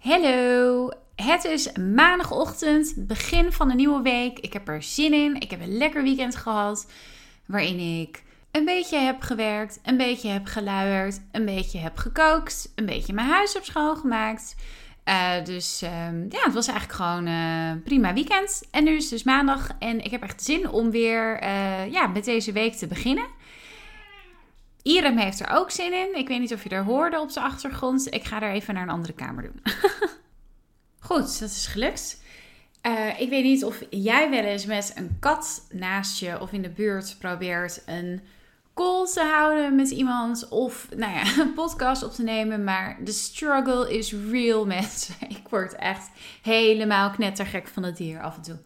Hallo, het is maandagochtend, begin van de nieuwe week. Ik heb er zin in. Ik heb een lekker weekend gehad waarin ik een beetje heb gewerkt, een beetje heb geluierd, een beetje heb gekookt, een beetje mijn huis heb schoongemaakt. Uh, dus uh, ja, het was eigenlijk gewoon uh, prima weekend. En nu is het dus maandag en ik heb echt zin om weer eh, ja, met deze week te beginnen. Irem heeft er ook zin in. Ik weet niet of je er hoorde op de achtergrond. Ik ga er even naar een andere kamer doen. Goed, dat is gelukt. Uh, ik weet niet of jij wel eens met een kat naast je of in de buurt probeert een call te houden met iemand of nou ja, een podcast op te nemen. Maar de struggle is real, mensen. Ik word echt helemaal knettergek van het dier af en toe.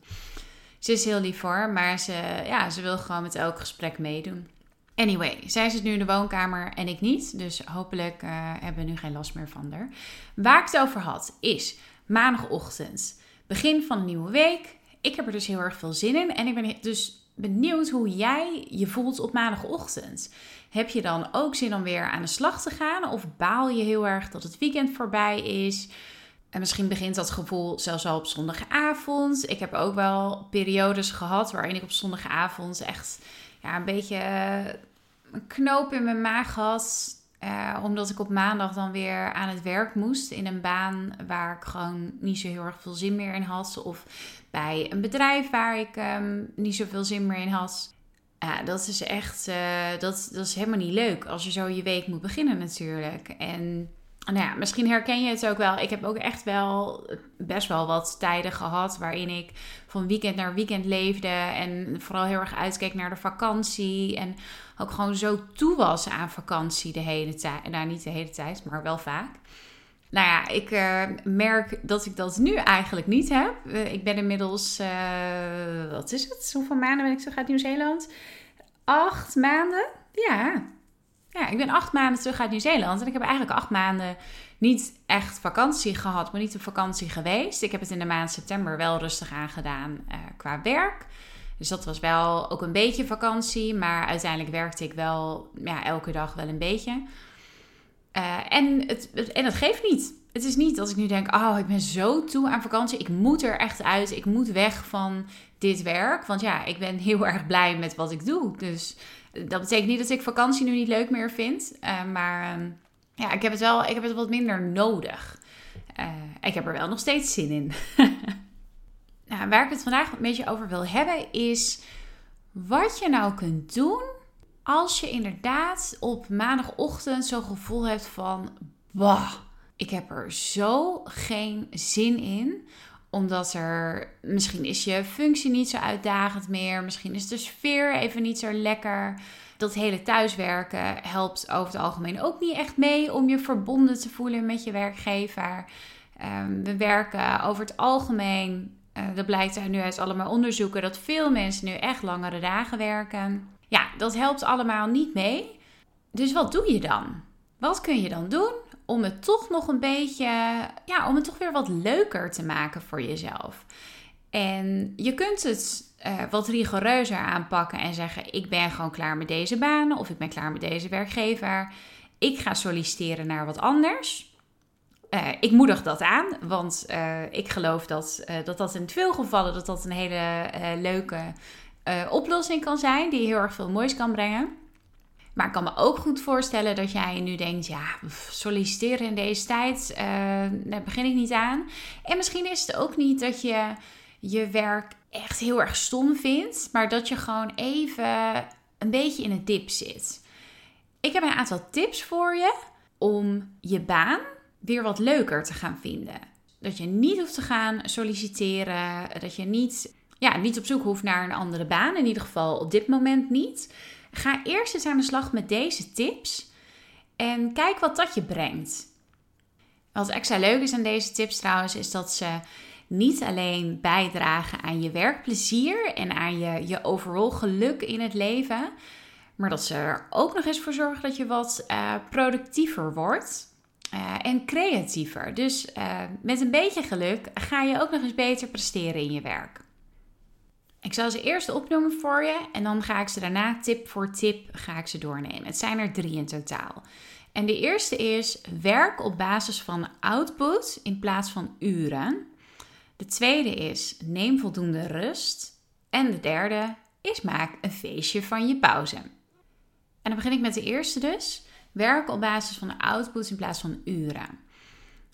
Ze is heel lief voor, maar ze, ja, ze wil gewoon met elk gesprek meedoen. Anyway, zij zit nu in de woonkamer en ik niet. Dus hopelijk uh, hebben we nu geen last meer van haar. Waar ik het over had is maandagochtend. Begin van een nieuwe week. Ik heb er dus heel erg veel zin in. En ik ben dus benieuwd hoe jij je voelt op maandagochtend. Heb je dan ook zin om weer aan de slag te gaan? Of baal je heel erg dat het weekend voorbij is? En misschien begint dat gevoel zelfs al op zondagavond. Ik heb ook wel periodes gehad waarin ik op zondagavond echt ja, een beetje eh, een knoop in mijn maag had. Uh, omdat ik op maandag dan weer aan het werk moest in een baan waar ik gewoon niet zo heel erg veel zin meer in had. Of bij een bedrijf waar ik um, niet zoveel zin meer in had. Ja, dat is echt, uh, dat, dat is helemaal niet leuk als je zo je week moet beginnen natuurlijk. En nou ja, misschien herken je het ook wel. Ik heb ook echt wel best wel wat tijden gehad waarin ik van weekend naar weekend leefde. En vooral heel erg uitkeek naar de vakantie. En ook gewoon zo toe was aan vakantie de hele tijd. Nou, niet de hele tijd, maar wel vaak. Nou ja, ik uh, merk dat ik dat nu eigenlijk niet heb. Uh, ik ben inmiddels, uh, wat is het? Hoeveel maanden ben ik terug uit Nieuw-Zeeland? Acht maanden? Ja, ja, ik ben acht maanden terug uit Nieuw-Zeeland. En ik heb eigenlijk acht maanden niet echt vakantie gehad, maar niet op vakantie geweest. Ik heb het in de maand september wel rustig aangedaan uh, qua werk. Dus dat was wel ook een beetje vakantie. Maar uiteindelijk werkte ik wel ja, elke dag wel een beetje. Uh, en, het, en dat geeft niet. Het is niet als ik nu denk, oh, ik ben zo toe aan vakantie. Ik moet er echt uit. Ik moet weg van dit werk. Want ja, ik ben heel erg blij met wat ik doe. Dus dat betekent niet dat ik vakantie nu niet leuk meer vind. Uh, maar uh, ja, ik heb het wel ik heb het wat minder nodig. Uh, ik heb er wel nog steeds zin in. nou, waar ik het vandaag een beetje over wil hebben is wat je nou kunt doen als je inderdaad op maandagochtend zo'n gevoel hebt van, bah, ik heb er zo geen zin in omdat er misschien is je functie niet zo uitdagend meer. Misschien is de sfeer even niet zo lekker. Dat hele thuiswerken helpt over het algemeen ook niet echt mee om je verbonden te voelen met je werkgever. Um, we werken over het algemeen, uh, dat blijkt uit nu uit allemaal onderzoeken, dat veel mensen nu echt langere dagen werken. Ja, dat helpt allemaal niet mee. Dus wat doe je dan? Wat kun je dan doen om het toch nog een beetje, ja, om het toch weer wat leuker te maken voor jezelf. En je kunt het uh, wat rigoureuzer aanpakken en zeggen: Ik ben gewoon klaar met deze baan of ik ben klaar met deze werkgever. Ik ga solliciteren naar wat anders. Uh, ik moedig dat aan, want uh, ik geloof dat, dat dat in veel gevallen dat dat een hele leuke oplossing kan zijn, die heel erg veel moois kan brengen. Maar ik kan me ook goed voorstellen dat jij nu denkt: ja, solliciteren in deze tijd, uh, daar begin ik niet aan. En misschien is het ook niet dat je je werk echt heel erg stom vindt, maar dat je gewoon even een beetje in het dip zit. Ik heb een aantal tips voor je om je baan weer wat leuker te gaan vinden. Dat je niet hoeft te gaan solliciteren, dat je niet, ja, niet op zoek hoeft naar een andere baan, in ieder geval op dit moment niet. Ga eerst eens aan de slag met deze tips en kijk wat dat je brengt. Wat extra leuk is aan deze tips trouwens, is dat ze niet alleen bijdragen aan je werkplezier en aan je, je overal geluk in het leven, maar dat ze er ook nog eens voor zorgen dat je wat uh, productiever wordt. Uh, en creatiever. Dus uh, met een beetje geluk ga je ook nog eens beter presteren in je werk. Ik zal ze eerst opnoemen voor je en dan ga ik ze daarna tip voor tip ga ik ze doornemen. Het zijn er drie in totaal. En de eerste is werk op basis van output in plaats van uren. De tweede is neem voldoende rust. En de derde is maak een feestje van je pauze. En dan begin ik met de eerste dus. Werk op basis van output in plaats van uren.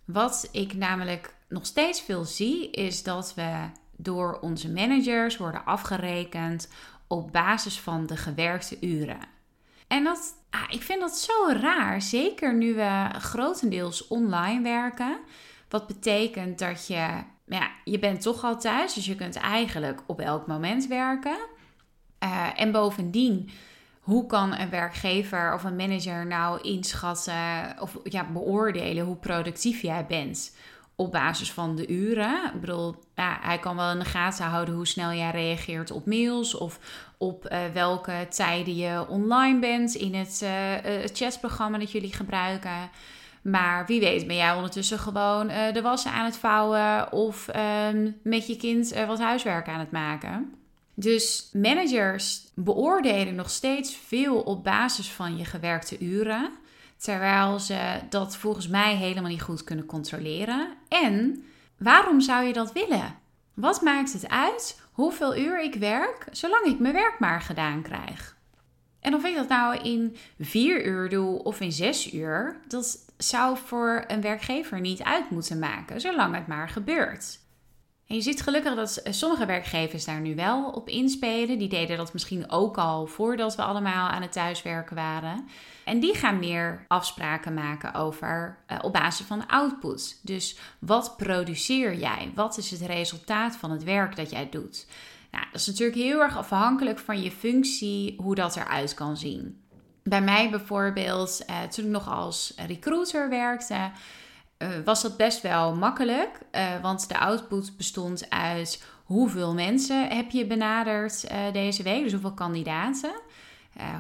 Wat ik namelijk nog steeds veel zie, is dat we door onze managers worden afgerekend op basis van de gewerkte uren. En dat, ah, ik vind dat zo raar, zeker nu we grotendeels online werken. Wat betekent dat je, ja, je bent toch al thuis, dus je kunt eigenlijk op elk moment werken. Uh, en bovendien hoe kan een werkgever of een manager nou inschatten of ja, beoordelen hoe productief jij bent op basis van de uren? Ik bedoel, ja, hij kan wel in de gaten houden hoe snel jij reageert op mails of op uh, welke tijden je online bent in het, uh, het chatprogramma dat jullie gebruiken. Maar wie weet ben jij ondertussen gewoon de wassen aan het vouwen of um, met je kind wat huiswerk aan het maken. Dus managers beoordelen nog steeds veel op basis van je gewerkte uren, terwijl ze dat volgens mij helemaal niet goed kunnen controleren. En waarom zou je dat willen? Wat maakt het uit hoeveel uur ik werk, zolang ik mijn werk maar gedaan krijg? En of ik dat nou in vier uur doe of in zes uur, dat zou voor een werkgever niet uit moeten maken, zolang het maar gebeurt. En je ziet gelukkig dat sommige werkgevers daar nu wel op inspelen. Die deden dat misschien ook al voordat we allemaal aan het thuiswerken waren. En die gaan meer afspraken maken over uh, op basis van output. Dus wat produceer jij? Wat is het resultaat van het werk dat jij doet? Nou, dat is natuurlijk heel erg afhankelijk van je functie, hoe dat eruit kan zien. Bij mij bijvoorbeeld, uh, toen ik nog als recruiter werkte, uh, was dat best wel makkelijk. Uh, want de output bestond uit hoeveel mensen heb je benaderd uh, deze week. Dus hoeveel kandidaten.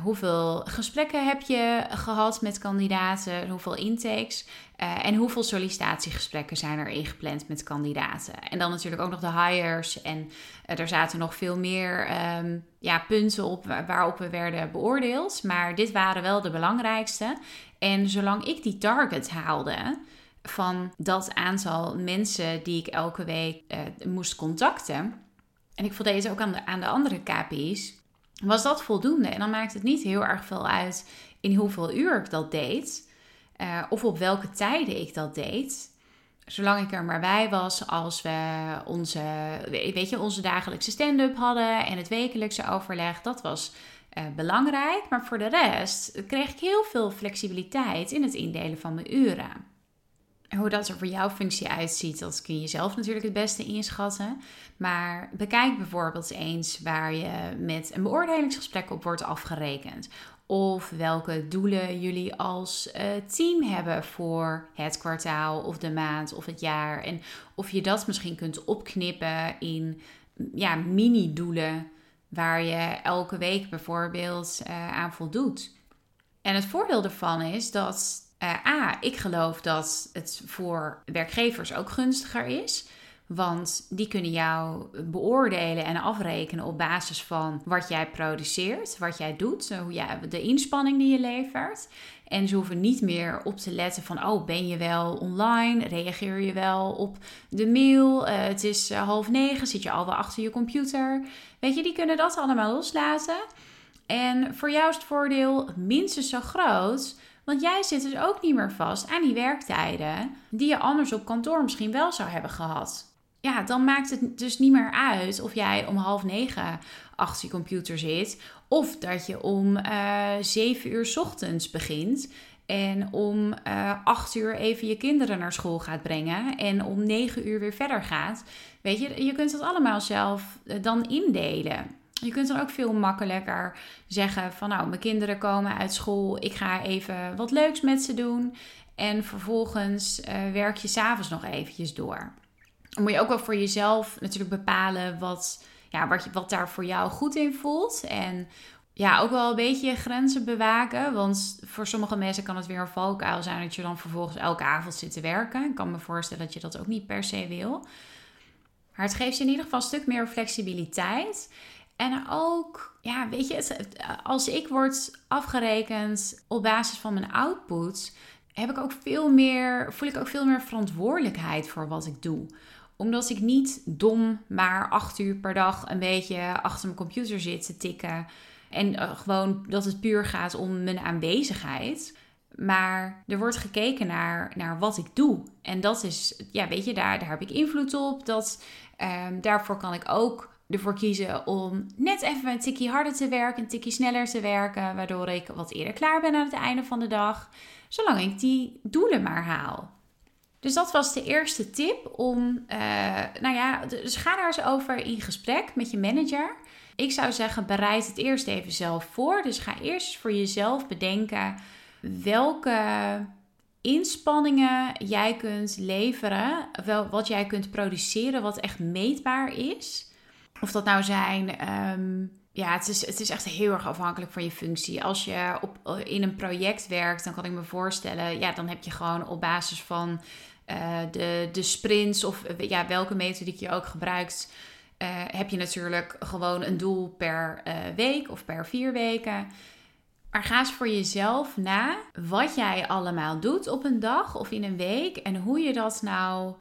hoeveel gesprekken heb je gehad met kandidaten. Hoeveel intakes. en hoeveel sollicitatiegesprekken zijn er ingepland met kandidaten. En dan natuurlijk ook nog de hires. En er zaten nog veel meer um, ja, punten op waarop we werden beoordeeld. Maar dit waren wel de belangrijkste. En zolang ik die target haalde van dat aantal mensen die ik elke week uh, moest contacten. En ik voldeed ook aan de, aan de andere KPI's. Was dat voldoende? En dan maakt het niet heel erg veel uit in hoeveel uur ik dat deed. Uh, of op welke tijden ik dat deed. Zolang ik er maar bij was als we onze, weet je, onze dagelijkse stand-up hadden en het wekelijkse overleg. Dat was uh, belangrijk. Maar voor de rest kreeg ik heel veel flexibiliteit in het indelen van mijn uren hoe dat er voor jouw functie uitziet, dat kun je zelf natuurlijk het beste inschatten. Maar bekijk bijvoorbeeld eens waar je met een beoordelingsgesprek op wordt afgerekend. Of welke doelen jullie als uh, team hebben voor het kwartaal of de maand of het jaar. En of je dat misschien kunt opknippen in ja, mini-doelen waar je elke week bijvoorbeeld uh, aan voldoet. En het voordeel ervan is dat uh, A, ik geloof dat het voor werkgevers ook gunstiger is. Want die kunnen jou beoordelen en afrekenen op basis van wat jij produceert, wat jij doet, hoe jij, de inspanning die je levert. En ze hoeven niet meer op te letten van, oh, ben je wel online? Reageer je wel op de mail? Uh, het is half negen, zit je al wel achter je computer? Weet je, die kunnen dat allemaal loslaten. En voor jou is het voordeel minstens zo groot want jij zit dus ook niet meer vast aan die werktijden die je anders op kantoor misschien wel zou hebben gehad. Ja, dan maakt het dus niet meer uit of jij om half negen achter je computer zit. Of dat je om uh, zeven uur ochtends begint. En om uh, acht uur even je kinderen naar school gaat brengen. En om negen uur weer verder gaat. Weet je, je kunt het allemaal zelf uh, dan indelen. Je kunt dan ook veel makkelijker zeggen van nou, mijn kinderen komen uit school, ik ga even wat leuks met ze doen. En vervolgens uh, werk je s'avonds nog eventjes door. Dan moet je ook wel voor jezelf natuurlijk bepalen wat, ja, wat, wat daar voor jou goed in voelt. En ja, ook wel een beetje je grenzen bewaken. Want voor sommige mensen kan het weer een valkuil zijn dat je dan vervolgens elke avond zit te werken. Ik kan me voorstellen dat je dat ook niet per se wil. Maar het geeft je in ieder geval een stuk meer flexibiliteit. En ook, ja, weet je, als ik word afgerekend op basis van mijn output, heb ik ook veel meer, voel ik ook veel meer verantwoordelijkheid voor wat ik doe omdat ik niet dom maar acht uur per dag een beetje achter mijn computer zit te tikken. En uh, gewoon dat het puur gaat om mijn aanwezigheid. Maar er wordt gekeken naar, naar wat ik doe. En dat is, ja, weet je, daar, daar heb ik invloed op. Dat, um, daarvoor kan ik ook ervoor kiezen om net even een tikje harder te werken, een tikje sneller te werken, waardoor ik wat eerder klaar ben aan het einde van de dag, zolang ik die doelen maar haal. Dus dat was de eerste tip om, uh, nou ja, dus ga daar eens over in gesprek met je manager. Ik zou zeggen, bereid het eerst even zelf voor. Dus ga eerst voor jezelf bedenken welke inspanningen jij kunt leveren, wel, wat jij kunt produceren, wat echt meetbaar is. Of dat nou zijn, ehm, ja, het is, het is echt heel erg afhankelijk van je functie. Als je op, in een project werkt, dan kan ik me voorstellen, ja, dan heb je gewoon op basis van uh, de, de sprints of ja, welke methodiek je ook gebruikt, heb je natuurlijk gewoon een doel per week of per vier weken. Maar ga eens voor jezelf na wat jij allemaal doet op een dag of in een week en hoe je dat nou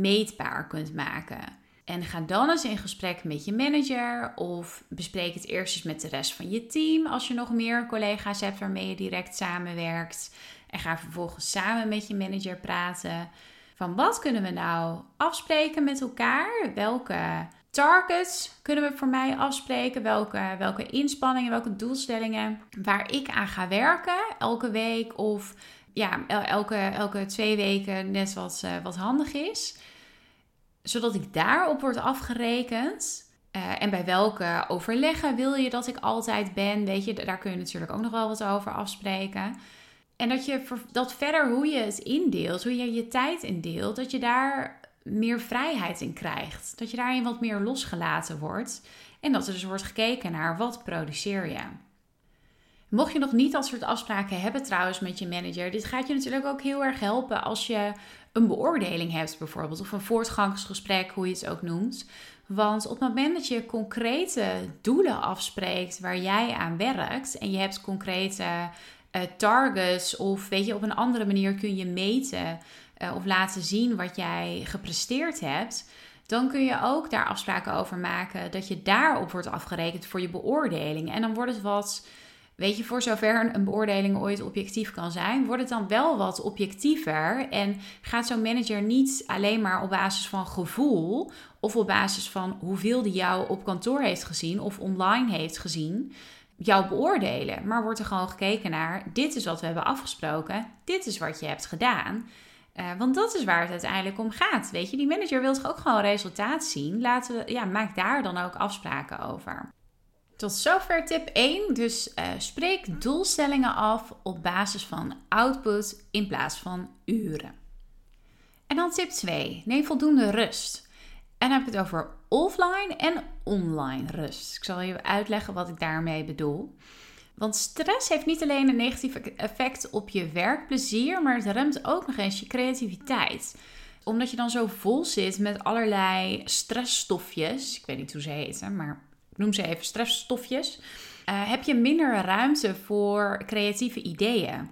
meetbaar kunt maken. En ga dan eens in gesprek met je manager of bespreek het eerst eens met de rest van je team als je nog meer collega's hebt waarmee je direct samenwerkt. En ga vervolgens samen met je manager praten van wat kunnen we nou afspreken met elkaar? Welke targets kunnen we voor mij afspreken? Welke, welke inspanningen, welke doelstellingen waar ik aan ga werken elke week of ja, elke, elke twee weken net wat, uh, wat handig is. Zodat ik daarop word afgerekend. Uh, en bij welke overleggen wil je dat ik altijd ben? Weet je, daar kun je natuurlijk ook nog wel wat over afspreken. En dat je dat verder hoe je het indeelt, hoe je je tijd indeelt, dat je daar meer vrijheid in krijgt. Dat je daarin wat meer losgelaten wordt. En dat er dus wordt gekeken naar wat produceer je. Mocht je nog niet dat soort afspraken hebben trouwens met je manager, dit gaat je natuurlijk ook heel erg helpen als je een beoordeling hebt bijvoorbeeld, of een voortgangsgesprek, hoe je het ook noemt. Want op het moment dat je concrete doelen afspreekt waar jij aan werkt en je hebt concrete uh, targets of weet je, op een andere manier kun je meten uh, of laten zien wat jij gepresteerd hebt, dan kun je ook daar afspraken over maken dat je daarop wordt afgerekend voor je beoordeling. En dan wordt het wat, weet je, voor zover een beoordeling ooit objectief kan zijn, wordt het dan wel wat objectiever en gaat zo'n manager niet alleen maar op basis van gevoel of op basis van hoeveel die jou op kantoor heeft gezien of online heeft gezien jou beoordelen. Maar wordt er gewoon gekeken naar: dit is wat we hebben afgesproken, dit is wat je hebt gedaan. Uh, want dat is waar het uiteindelijk om gaat. Weet je, die manager wil toch ook gewoon resultaat zien. Laten we, ja, maak daar dan ook afspraken over. Tot zover tip 1. Dus uh, spreek doelstellingen af op basis van output in plaats van uren. En dan tip 2. Neem voldoende rust. En dan heb ik het over offline en online rust. Ik zal je uitleggen wat ik daarmee bedoel. Want stress heeft niet alleen een negatief effect op je werkplezier, maar het remt ook nog eens je creativiteit. Omdat je dan zo vol zit met allerlei stressstofjes, ik weet niet hoe ze heten, maar noem ze even stressstofjes, uh, heb je minder ruimte voor creatieve ideeën.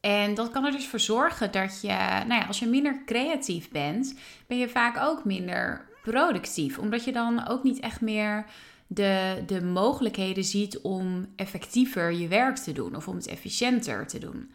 En dat kan er dus voor zorgen dat je, nou ja, als je minder creatief bent, ben je vaak ook minder productief. Omdat je dan ook niet echt meer de, de mogelijkheden ziet om effectiever je werk te doen of om het efficiënter te doen.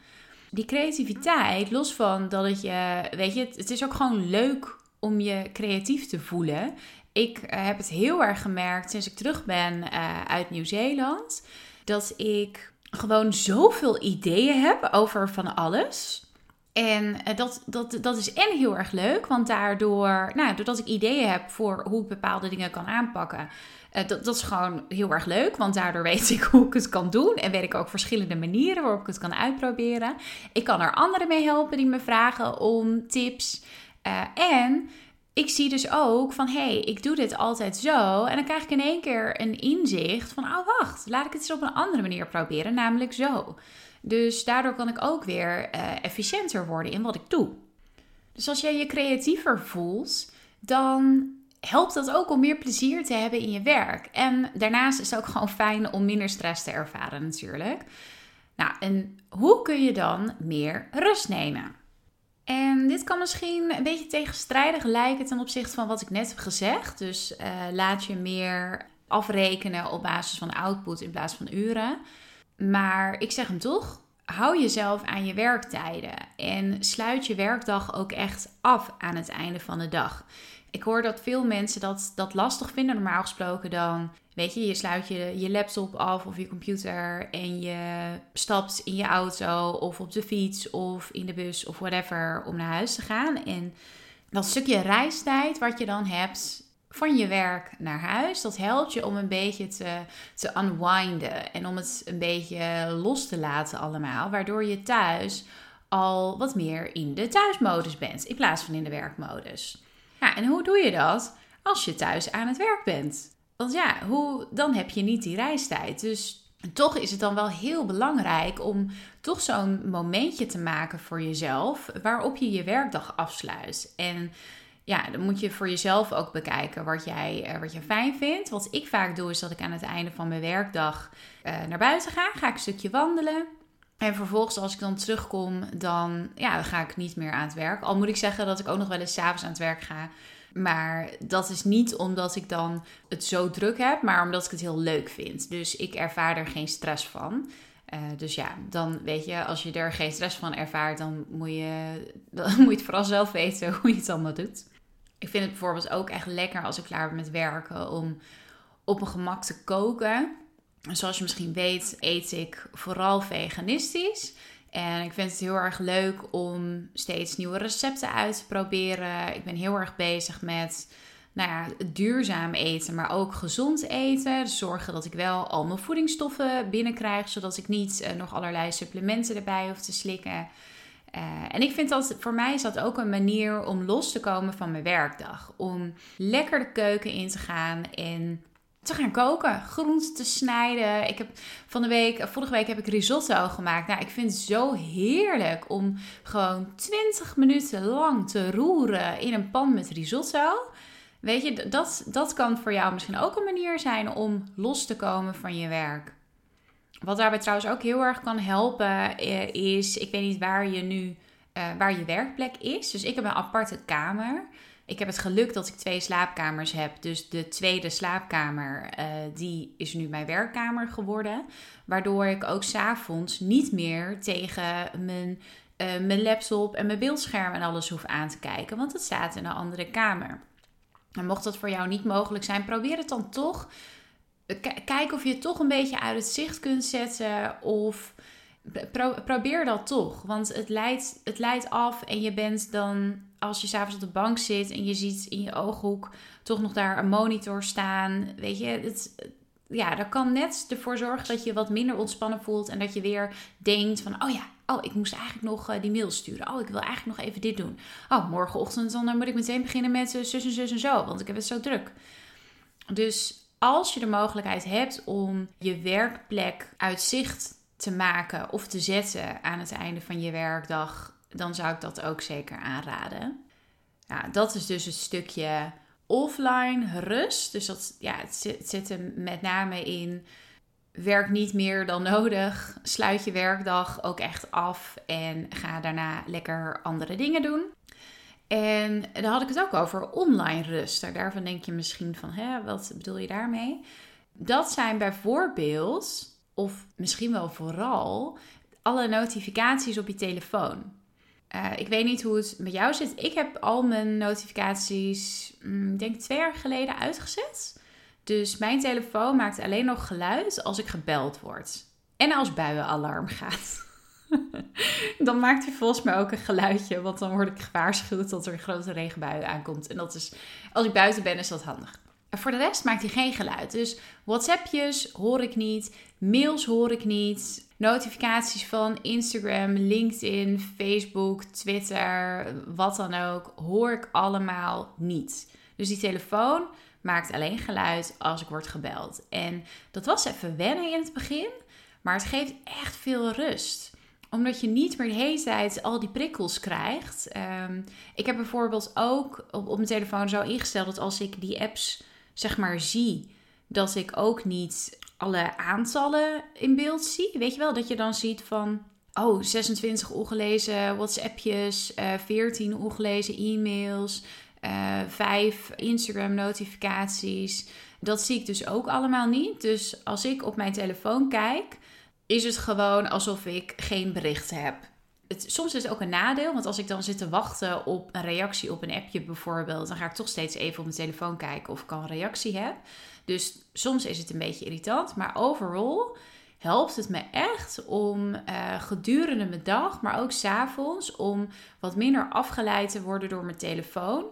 Die creativiteit, los van dat het je, weet je, het is ook gewoon leuk om je creatief te voelen. Ik eh, heb het heel erg gemerkt sinds ik terug ben uh, uit Nieuw-Zeeland, dat ik gewoon zoveel ideeën heb over van alles. En uh, dat, dat, dat is en heel erg leuk, want daardoor, nou, doordat ik ideeën heb voor hoe ik bepaalde dingen kan aanpakken, dat, dat is gewoon heel erg leuk, want daardoor weet ik hoe ik het kan doen en weet ik ook verschillende manieren waarop ik het kan uitproberen. Ik kan er anderen mee helpen die me vragen om tips. En ik zie dus ook van hé, hey, ik doe dit altijd zo. En dan krijg ik in één keer een inzicht van oh wacht, laat ik het eens op een andere manier proberen, namelijk zo. Dus daardoor kan ik ook weer uh, efficiënter worden in wat ik doe. Dus als jij je creatiever voelt, dan helpt dat ook om meer plezier te hebben in je werk. En daarnaast is het ook gewoon fijn om minder stress te ervaren natuurlijk. Nou, en hoe kun je dan meer rust nemen? En dit kan misschien een beetje tegenstrijdig lijken ten opzichte van wat ik net heb gezegd. Dus uh, laat je meer afrekenen op basis van output in plaats van uren. Maar ik zeg hem toch, hou jezelf aan je werktijden en sluit je werkdag ook echt af aan het einde van de dag. Ik hoor dat veel mensen dat, dat lastig vinden. Normaal gesproken dan, weet je, je sluit je, je laptop af of je computer en je stapt in je auto of op de fiets of in de bus of whatever om naar huis te gaan. En dat stukje reistijd wat je dan hebt van je werk naar huis, dat helpt je om een beetje te, te unwinden en om het een beetje los te laten allemaal, waardoor je thuis al wat meer in de thuismodus bent in plaats van in de werkmodus. Ja, en hoe doe je dat als je thuis aan het werk bent? Want ja, hoe, dan heb je niet die reistijd. Dus toch is het dan wel heel belangrijk om toch zo'n momentje te maken voor jezelf waarop je je werkdag afsluit. En ja, dan moet je voor jezelf ook bekijken wat jij, eh, wat je fijn vindt. Wat ik vaak doe is dat ik aan het einde van mijn werkdag uh, naar buiten ga. Ga ik een stukje wandelen. En vervolgens, als ik dan terugkom, dan, ja, dan ga ik niet meer aan het werk. Al moet ik zeggen dat ik ook nog wel eens s'avonds aan het werk ga. Maar dat is niet omdat ik dan het zo druk heb, maar omdat ik het heel leuk vind. Dus ik ervaar er geen stress van. Uh, dus ja, dan weet je, als je er geen stress van ervaart, dan moet je, dan moet je het vooral zelf weten hoe je het allemaal doet. Ik vind het bijvoorbeeld ook echt lekker als ik klaar ben met werken om op een gemak te koken. Zoals je misschien weet, eet ik vooral veganistisch. En ik vind het heel erg leuk om steeds nieuwe recepten uit te proberen. Ik ben heel erg bezig met nou ja, duurzaam eten, maar ook gezond eten. Dus zorgen dat ik wel al mijn voedingsstoffen binnenkrijg, zodat ik niet uh, nog allerlei supplementen erbij hoef te slikken. Uh, en ik vind dat voor mij is dat ook een manier om los te komen van mijn werkdag. Om lekker de keuken in te gaan en te gaan koken, groenten te snijden. Ik heb van de week, vorige week heb ik risotto gemaakt. Nou, ik vind het zo heerlijk om gewoon 20 minuten lang te roeren in een pan met risotto. Weet je, dat, dat kan voor jou misschien ook een manier zijn om los te komen van je werk. Wat daarbij trouwens ook heel erg kan helpen eh, is, ik weet niet waar je nu, uh, waar je werkplek is. Dus ik heb een aparte kamer. Ik heb het geluk dat ik twee slaapkamers heb. Dus de tweede slaapkamer, uh, die is nu mijn werkkamer geworden. Waardoor ik ook s'avonds niet meer tegen mijn, uh, mijn laptop en mijn beeldscherm en alles hoef aan te kijken. Want het staat in een andere kamer. En mocht dat voor jou niet mogelijk zijn, probeer het dan toch. Kijk of je het toch een beetje uit het zicht kunt zetten. Of probeer dat toch. Want het leidt, het leidt af en je bent dan, als je s'avonds op de bank zit en je ziet in je ooghoek toch nog daar een monitor staan. Weet je, het, ja, dat kan net ervoor zorgen dat je wat minder ontspannen voelt. En dat je weer denkt van, oh ja, oh, ik moest eigenlijk nog uh, die mail sturen. Oh, ik wil eigenlijk nog even dit doen. Oh, morgenochtend dan moet ik meteen beginnen met uh, zus en zus en zo, want ik heb het zo druk. Dus als je de mogelijkheid hebt om je werkplek uit zicht te maken of te zetten aan het einde van je werkdag, dan zou ik dat ook zeker aanraden. Ja, dat is dus het stukje offline rust. Dus dat, ja, het zit, er met name in werk niet meer dan nodig. Sluit je werkdag ook echt af en ga daarna lekker andere dingen doen. En dan had ik het ook over online rust. Daarvan denk je misschien van, hè, wat bedoel je daarmee? Dat zijn bijvoorbeeld of misschien wel vooral alle notificaties op je telefoon. Uh, ik weet niet hoe het met jou zit. Ik heb al mijn notificaties, mm, denk twee jaar geleden uitgezet. Dus mijn telefoon maakt alleen nog geluid als ik gebeld word. En als buienalarm gaat. dan maakt hij volgens mij ook een geluidje. Want dan word ik gewaarschuwd dat er een grote regenbui aankomt. En dat is, als ik buiten ben, is dat handig. Voor de rest maakt hij geen geluid. Dus WhatsAppjes hoor ik niet. Mails hoor ik niet. Notificaties van Instagram, LinkedIn, Facebook, Twitter, wat dan ook, hoor ik allemaal niet. Dus die telefoon maakt alleen geluid als ik word gebeld. En dat was even wennen in het begin, maar het geeft echt veel rust omdat je niet meer de hele tijd al die prikkels krijgt. Ehm, ik heb bijvoorbeeld ook op, op mijn telefoon zo ingesteld dat als ik die apps zeg maar zie, dat ik ook niet alle aantallen in beeld zie. Weet je wel, dat je dan ziet van, oh, 26 ongelezen WhatsAppjes, uh, eh, 14 ongelezen e-mails, uh, eh, 5 Instagram notificaties. Dat zie ik dus ook allemaal niet. Dus als ik op mijn telefoon kijk, is het gewoon alsof ik geen berichten heb. Het, soms is het ook een nadeel, want als ik dan zit te wachten op een reactie op een appje bijvoorbeeld, dan ga ik toch steeds even op mijn telefoon kijken of ik al een reactie heb. Dus soms is het een beetje irritant, maar overal helpt het me echt om uh, gedurende mijn dag, maar ook s'avonds, om wat minder afgeleid te worden door mijn telefoon.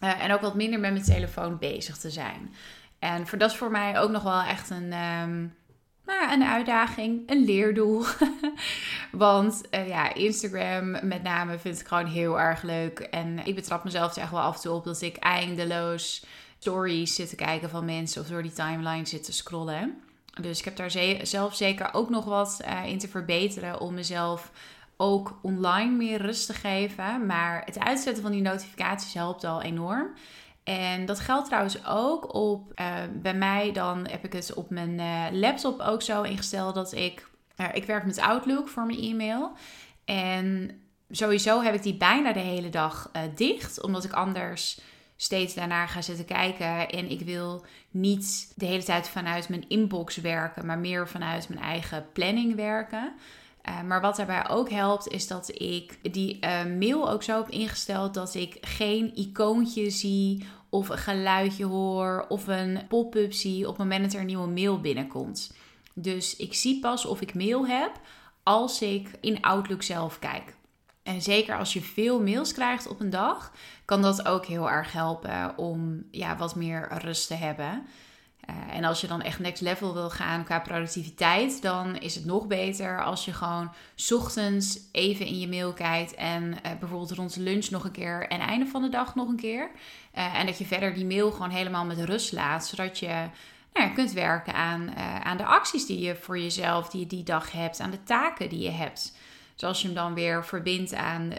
Uh, en ook wat minder met mijn telefoon bezig te zijn. En voor dat is voor mij ook nog wel echt een, um, nou, een uitdaging, een leerdoel. Want uh, ja, Instagram met name vind ik gewoon heel erg leuk. En ik betrap mezelf er echt wel af en toe op dat ik eindeloos stories zit te kijken van mensen of door die timeline zit te scrollen. Dus ik heb daar zelf zeker ook nog wat uh, in te verbeteren om mezelf ook online meer rust te geven. Maar het uitzetten van die notificaties helpt al enorm. En dat geldt trouwens ook op, uh, bij mij dan heb ik het op mijn uh, laptop ook zo ingesteld dat ik, ik werk met Outlook voor mijn e-mail. En sowieso heb ik die bijna de hele dag dicht, omdat ik anders steeds daarnaar ga zitten kijken. En ik wil niet de hele tijd vanuit mijn inbox werken, maar meer vanuit mijn eigen planning werken. Maar wat daarbij ook helpt, is dat ik die mail ook zo heb ingesteld dat ik geen icoontje zie of een geluidje hoor of een pop-up zie op het moment dat er een nieuwe mail binnenkomt. Dus ik zie pas of ik mail heb als ik in Outlook zelf kijk. En zeker als je veel mails krijgt op een dag, kan dat ook heel erg helpen om ja, wat meer rust te hebben. Uh, en als je dan echt next level wil gaan qua productiviteit, dan is het nog beter als je gewoon ochtends even in je mail kijkt en uh, bijvoorbeeld rond lunch nog een keer en einde van de dag nog een keer. Uh, en dat je verder die mail gewoon helemaal met rust laat, zodat je nou ja, kunt werken aan, aan de acties die je voor jezelf, die je die dag hebt, aan de taken die je hebt. Zoals je hem dan weer verbindt aan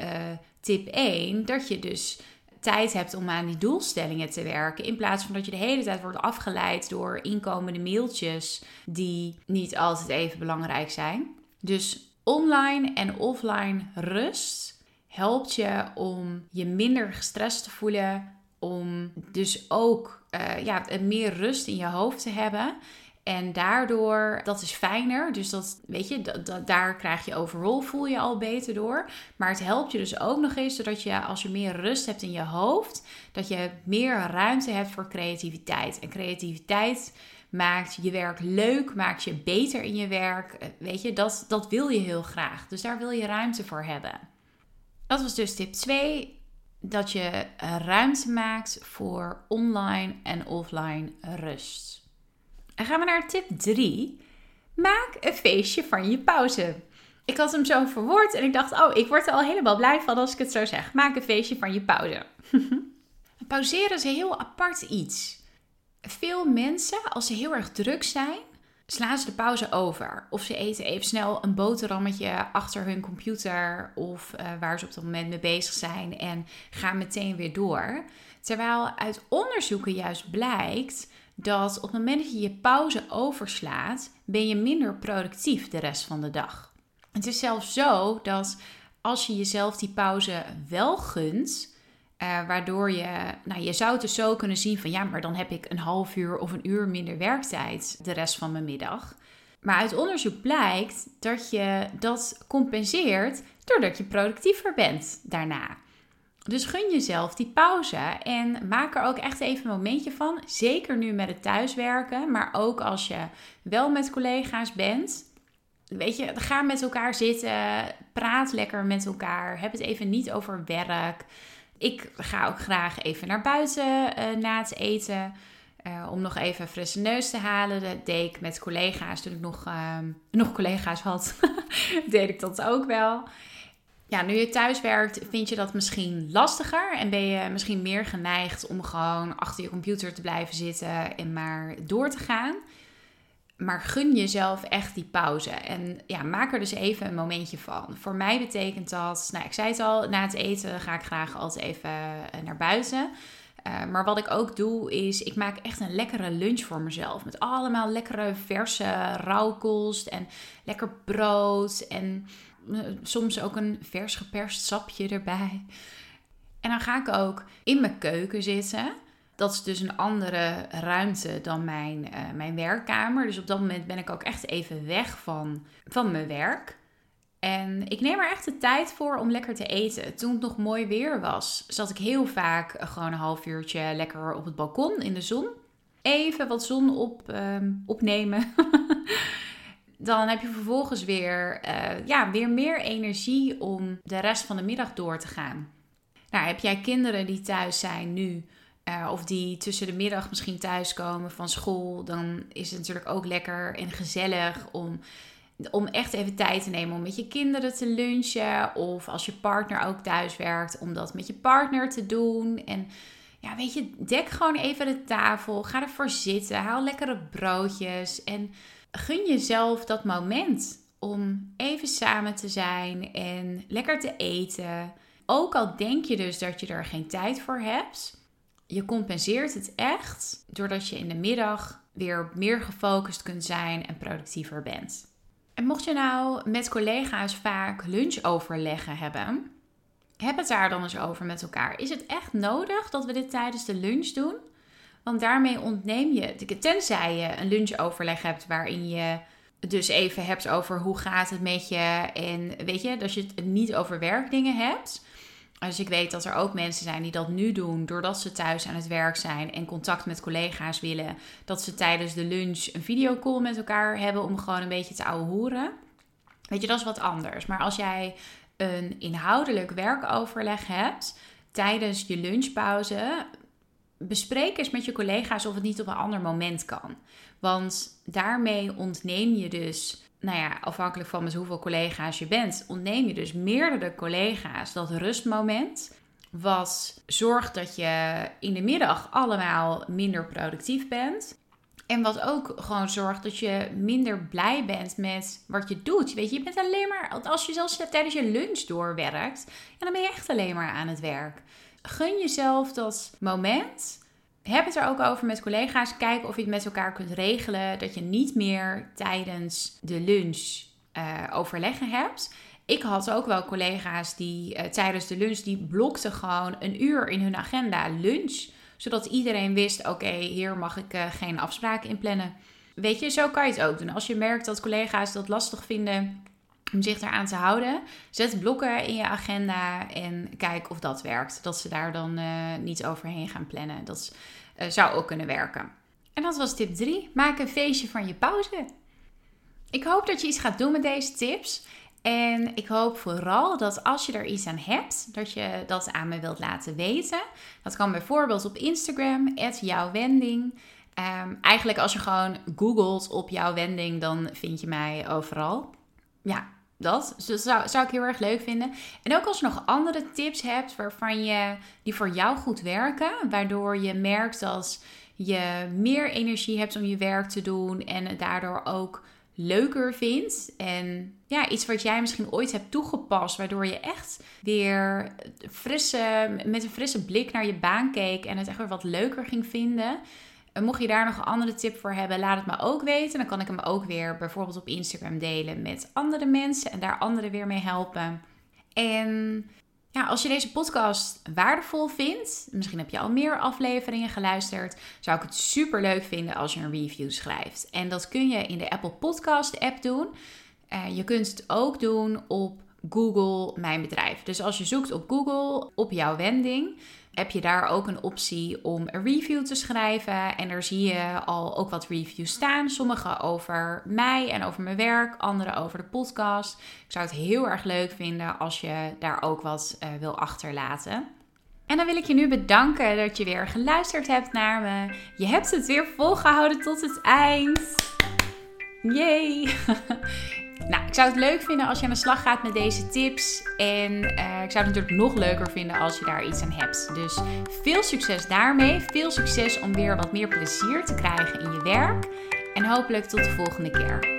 tip 1, dat je dus tijd hebt om aan die doelstellingen te werken. In plaats van dat je de hele tijd wordt afgeleid door inkomende mailtjes die niet altijd even belangrijk zijn. Dus online en offline rust helpt je om je minder gestrest te voelen. Om dus ook uh, ja, meer rust in je hoofd te hebben. En daardoor, dat is fijner. Dus dat, weet je, daar krijg je overal, voel je al beter door. Maar het helpt je dus ook nog eens, zodat je als je meer rust hebt in je hoofd, dat je meer ruimte hebt voor creativiteit. En creativiteit maakt je werk leuk, maakt je beter in je werk. Eh, weet je, dat, dat wil je heel graag. Dus daar wil je ruimte voor hebben. Dat was dus tip 2. Dat je ruimte maakt voor online en offline rust. En gaan we naar tip 3. Maak een feestje van je pauze. Ik had hem zo verwoord en ik dacht, oh, ik word er al helemaal blij van als ik het zo zeg. Maak een feestje van je pauze. Pauzeren is een heel apart iets. Veel mensen, als ze heel erg druk zijn, slaan ze de pauze over. Of ze eten even snel een boterhammetje achter hun computer of uh, waar ze op dat moment mee bezig zijn en gaan meteen weer door. Terwijl uit onderzoeken juist blijkt dat op het moment dat je je pauze overslaat, ben je minder productief de rest van de dag. Het is zelfs zo dat als je jezelf die pauze wel gunt, uh, waardoor je, nou je zou het dus zo kunnen zien van ja, maar dan heb ik een half uur of een uur minder werktijd de rest van mijn middag. Maar uit onderzoek blijkt dat je dat compenseert doordat je productiever bent daarna. Dus gun jezelf die pauze en maak er ook echt even een momentje van. Zeker nu met het thuiswerken, maar ook als je wel met collega's bent. weet je, ga met elkaar zitten. Praat lekker met elkaar. Heb het even niet over werk. Ik ga ook graag even naar buiten uh, na het eten. Uh, om nog even frisse neus te halen. Dat deed ik met collega's. Toen ik nog, uh, nog collega's had, deed ik dat ook wel. Ja, nu je thuis werkt, vind je dat misschien lastiger. En ben je misschien meer geneigd om gewoon achter je computer te blijven zitten en maar door te gaan. Maar gun jezelf echt die pauze. En ja, maak er dus even een momentje van. Voor mij betekent dat, nou, ik zei het al, na het eten ga ik graag altijd even eh, naar buiten. Uh, maar wat ik ook doe, is ik maak echt een lekkere lunch voor mezelf. Met allemaal lekkere verse rauwkost en lekker brood. En uh, soms ook een vers geperst sapje erbij. En dan ga ik ook in mijn keuken zitten. Dat is dus een andere ruimte dan mijn, uh, mijn werkkamer. Dus op dat moment ben ik ook echt even weg van, van mijn werk. En ik neem er echt de tijd voor om lekker te eten. Toen het nog mooi weer was, zat ik heel vaak gewoon een half uurtje lekker op het balkon in de zon. Even wat zon op, um, opnemen. Dan heb je vervolgens weer, uh, ja, weer meer energie om de rest van de middag door te gaan. Nou, heb jij kinderen die thuis zijn nu, uh, of die tussen de middag misschien thuiskomen van school, dan is het natuurlijk ook lekker en gezellig om om echt even tijd te nemen om met je kinderen te lunchen. Of als je partner ook thuis werkt, om dat met je partner te doen. En ja, weet je, dek gewoon even de tafel. Ga ervoor zitten. Haal lekkere broodjes. En gun jezelf dat moment om even samen te zijn en lekker te eten. Ook al denk je dus dat je er geen tijd voor hebt, je compenseert het echt doordat je in de middag weer meer gefocust kunt zijn en productiever bent. En mocht je nou met collega's vaak lunchoverleggen hebben, heb het daar dan eens over met elkaar. Is het echt nodig dat we dit tijdens de lunch doen? Want daarmee ontneem je, tenzij je een lunchoverleg hebt waarin je dus even hebt over hoe gaat het met je en weet je, dat je het niet over werkdingen hebt. Dus ik weet dat er ook mensen zijn die dat nu doen doordat ze thuis aan het werk zijn en contact met collega's willen. Dat ze tijdens de lunch een videocall met elkaar hebben om gewoon een beetje te horen. Weet je, dat is wat anders. Maar als jij een inhoudelijk werkoverleg hebt tijdens je lunchpauze, bespreek eens met je collega's of het niet op een ander moment kan. Want daarmee ontneem je dus nou ja, afhankelijk van hoeveel collega's je bent, ontneem je dus meerdere collega's dat rustmoment. Wat zorgt dat je in de middag allemaal minder productief bent. En wat ook gewoon zorgt dat je minder blij bent met wat je doet. Weet je, je bent alleen maar, als je zelfs tijdens je lunch doorwerkt, dan ben je echt alleen maar aan het werk. Gun jezelf dat moment heb het er ook over met collega's. Kijk of je het met elkaar kunt regelen. Dat je niet meer tijdens de lunch uh, overleggen hebt. Ik had ook wel collega's die uh, tijdens de lunch, die blokten gewoon een uur in hun agenda lunch. Zodat iedereen wist, oké, hier mag ik uh, geen afspraken inplannen. Weet je, zo kan je het ook doen. Als je merkt dat collega's dat lastig vinden om zich eraan te houden, zet blokken in je agenda en kijk of dat werkt. Dat ze daar dan niet overheen gaan plannen. Dat is uh, zou ook kunnen werken. En dat was tip 3. Maak een feestje van je pauze. Ik hoop dat je iets gaat doen met deze tips. En ik hoop vooral dat als je er iets aan hebt, dat je dat aan me wilt laten weten. Dat kan bijvoorbeeld op Instagram, jouw wending. Um, eigenlijk als je gewoon googelt op jouw wending, dan vind je mij overal. Ja, dat. Dus dat zou, zou ik heel erg leuk vinden. En ook als je nog andere tips hebt waarvan je die voor jou goed werken, waardoor je merkt dat je meer energie hebt om je werk te doen en het daardoor ook leuker vindt. En ja, iets wat jij misschien ooit hebt toegepast, waardoor je echt weer frisse, met een frisse blik naar je baan keek en het echt weer wat leuker ging vinden. En mocht je daar nog een andere tip voor hebben, laat het me ook weten. Dan kan ik hem ook weer bijvoorbeeld op Instagram delen met andere mensen en daar anderen weer mee helpen. En ja, als je deze podcast waardevol vindt, misschien heb je al meer afleveringen geluisterd, zou ik het super leuk vinden als je een review schrijft. En dat kun je in de Apple Podcast app doen. Uh, je kunt het ook doen op Google Mijn Bedrijf. Dus als je zoekt op Google op jouw wending, heb je daar ook een optie om een review te schrijven. En daar zie je al ook wat reviews staan. Sommige over mij en over mijn werk, andere over de podcast. Ik zou het heel erg leuk vinden als je daar ook wat uh, wil achterlaten. En dan wil ik je nu bedanken dat je weer geluisterd hebt naar me. Je hebt het weer volgehouden tot het eind. Yay! Nou, ik zou het leuk vinden als je aan de slag gaat met deze tips. En uh, ik zou het natuurlijk nog leuker vinden als je daar iets aan hebt. Dus veel succes daarmee. Veel succes om weer wat meer plezier te krijgen in je werk. En hopelijk tot de volgende keer.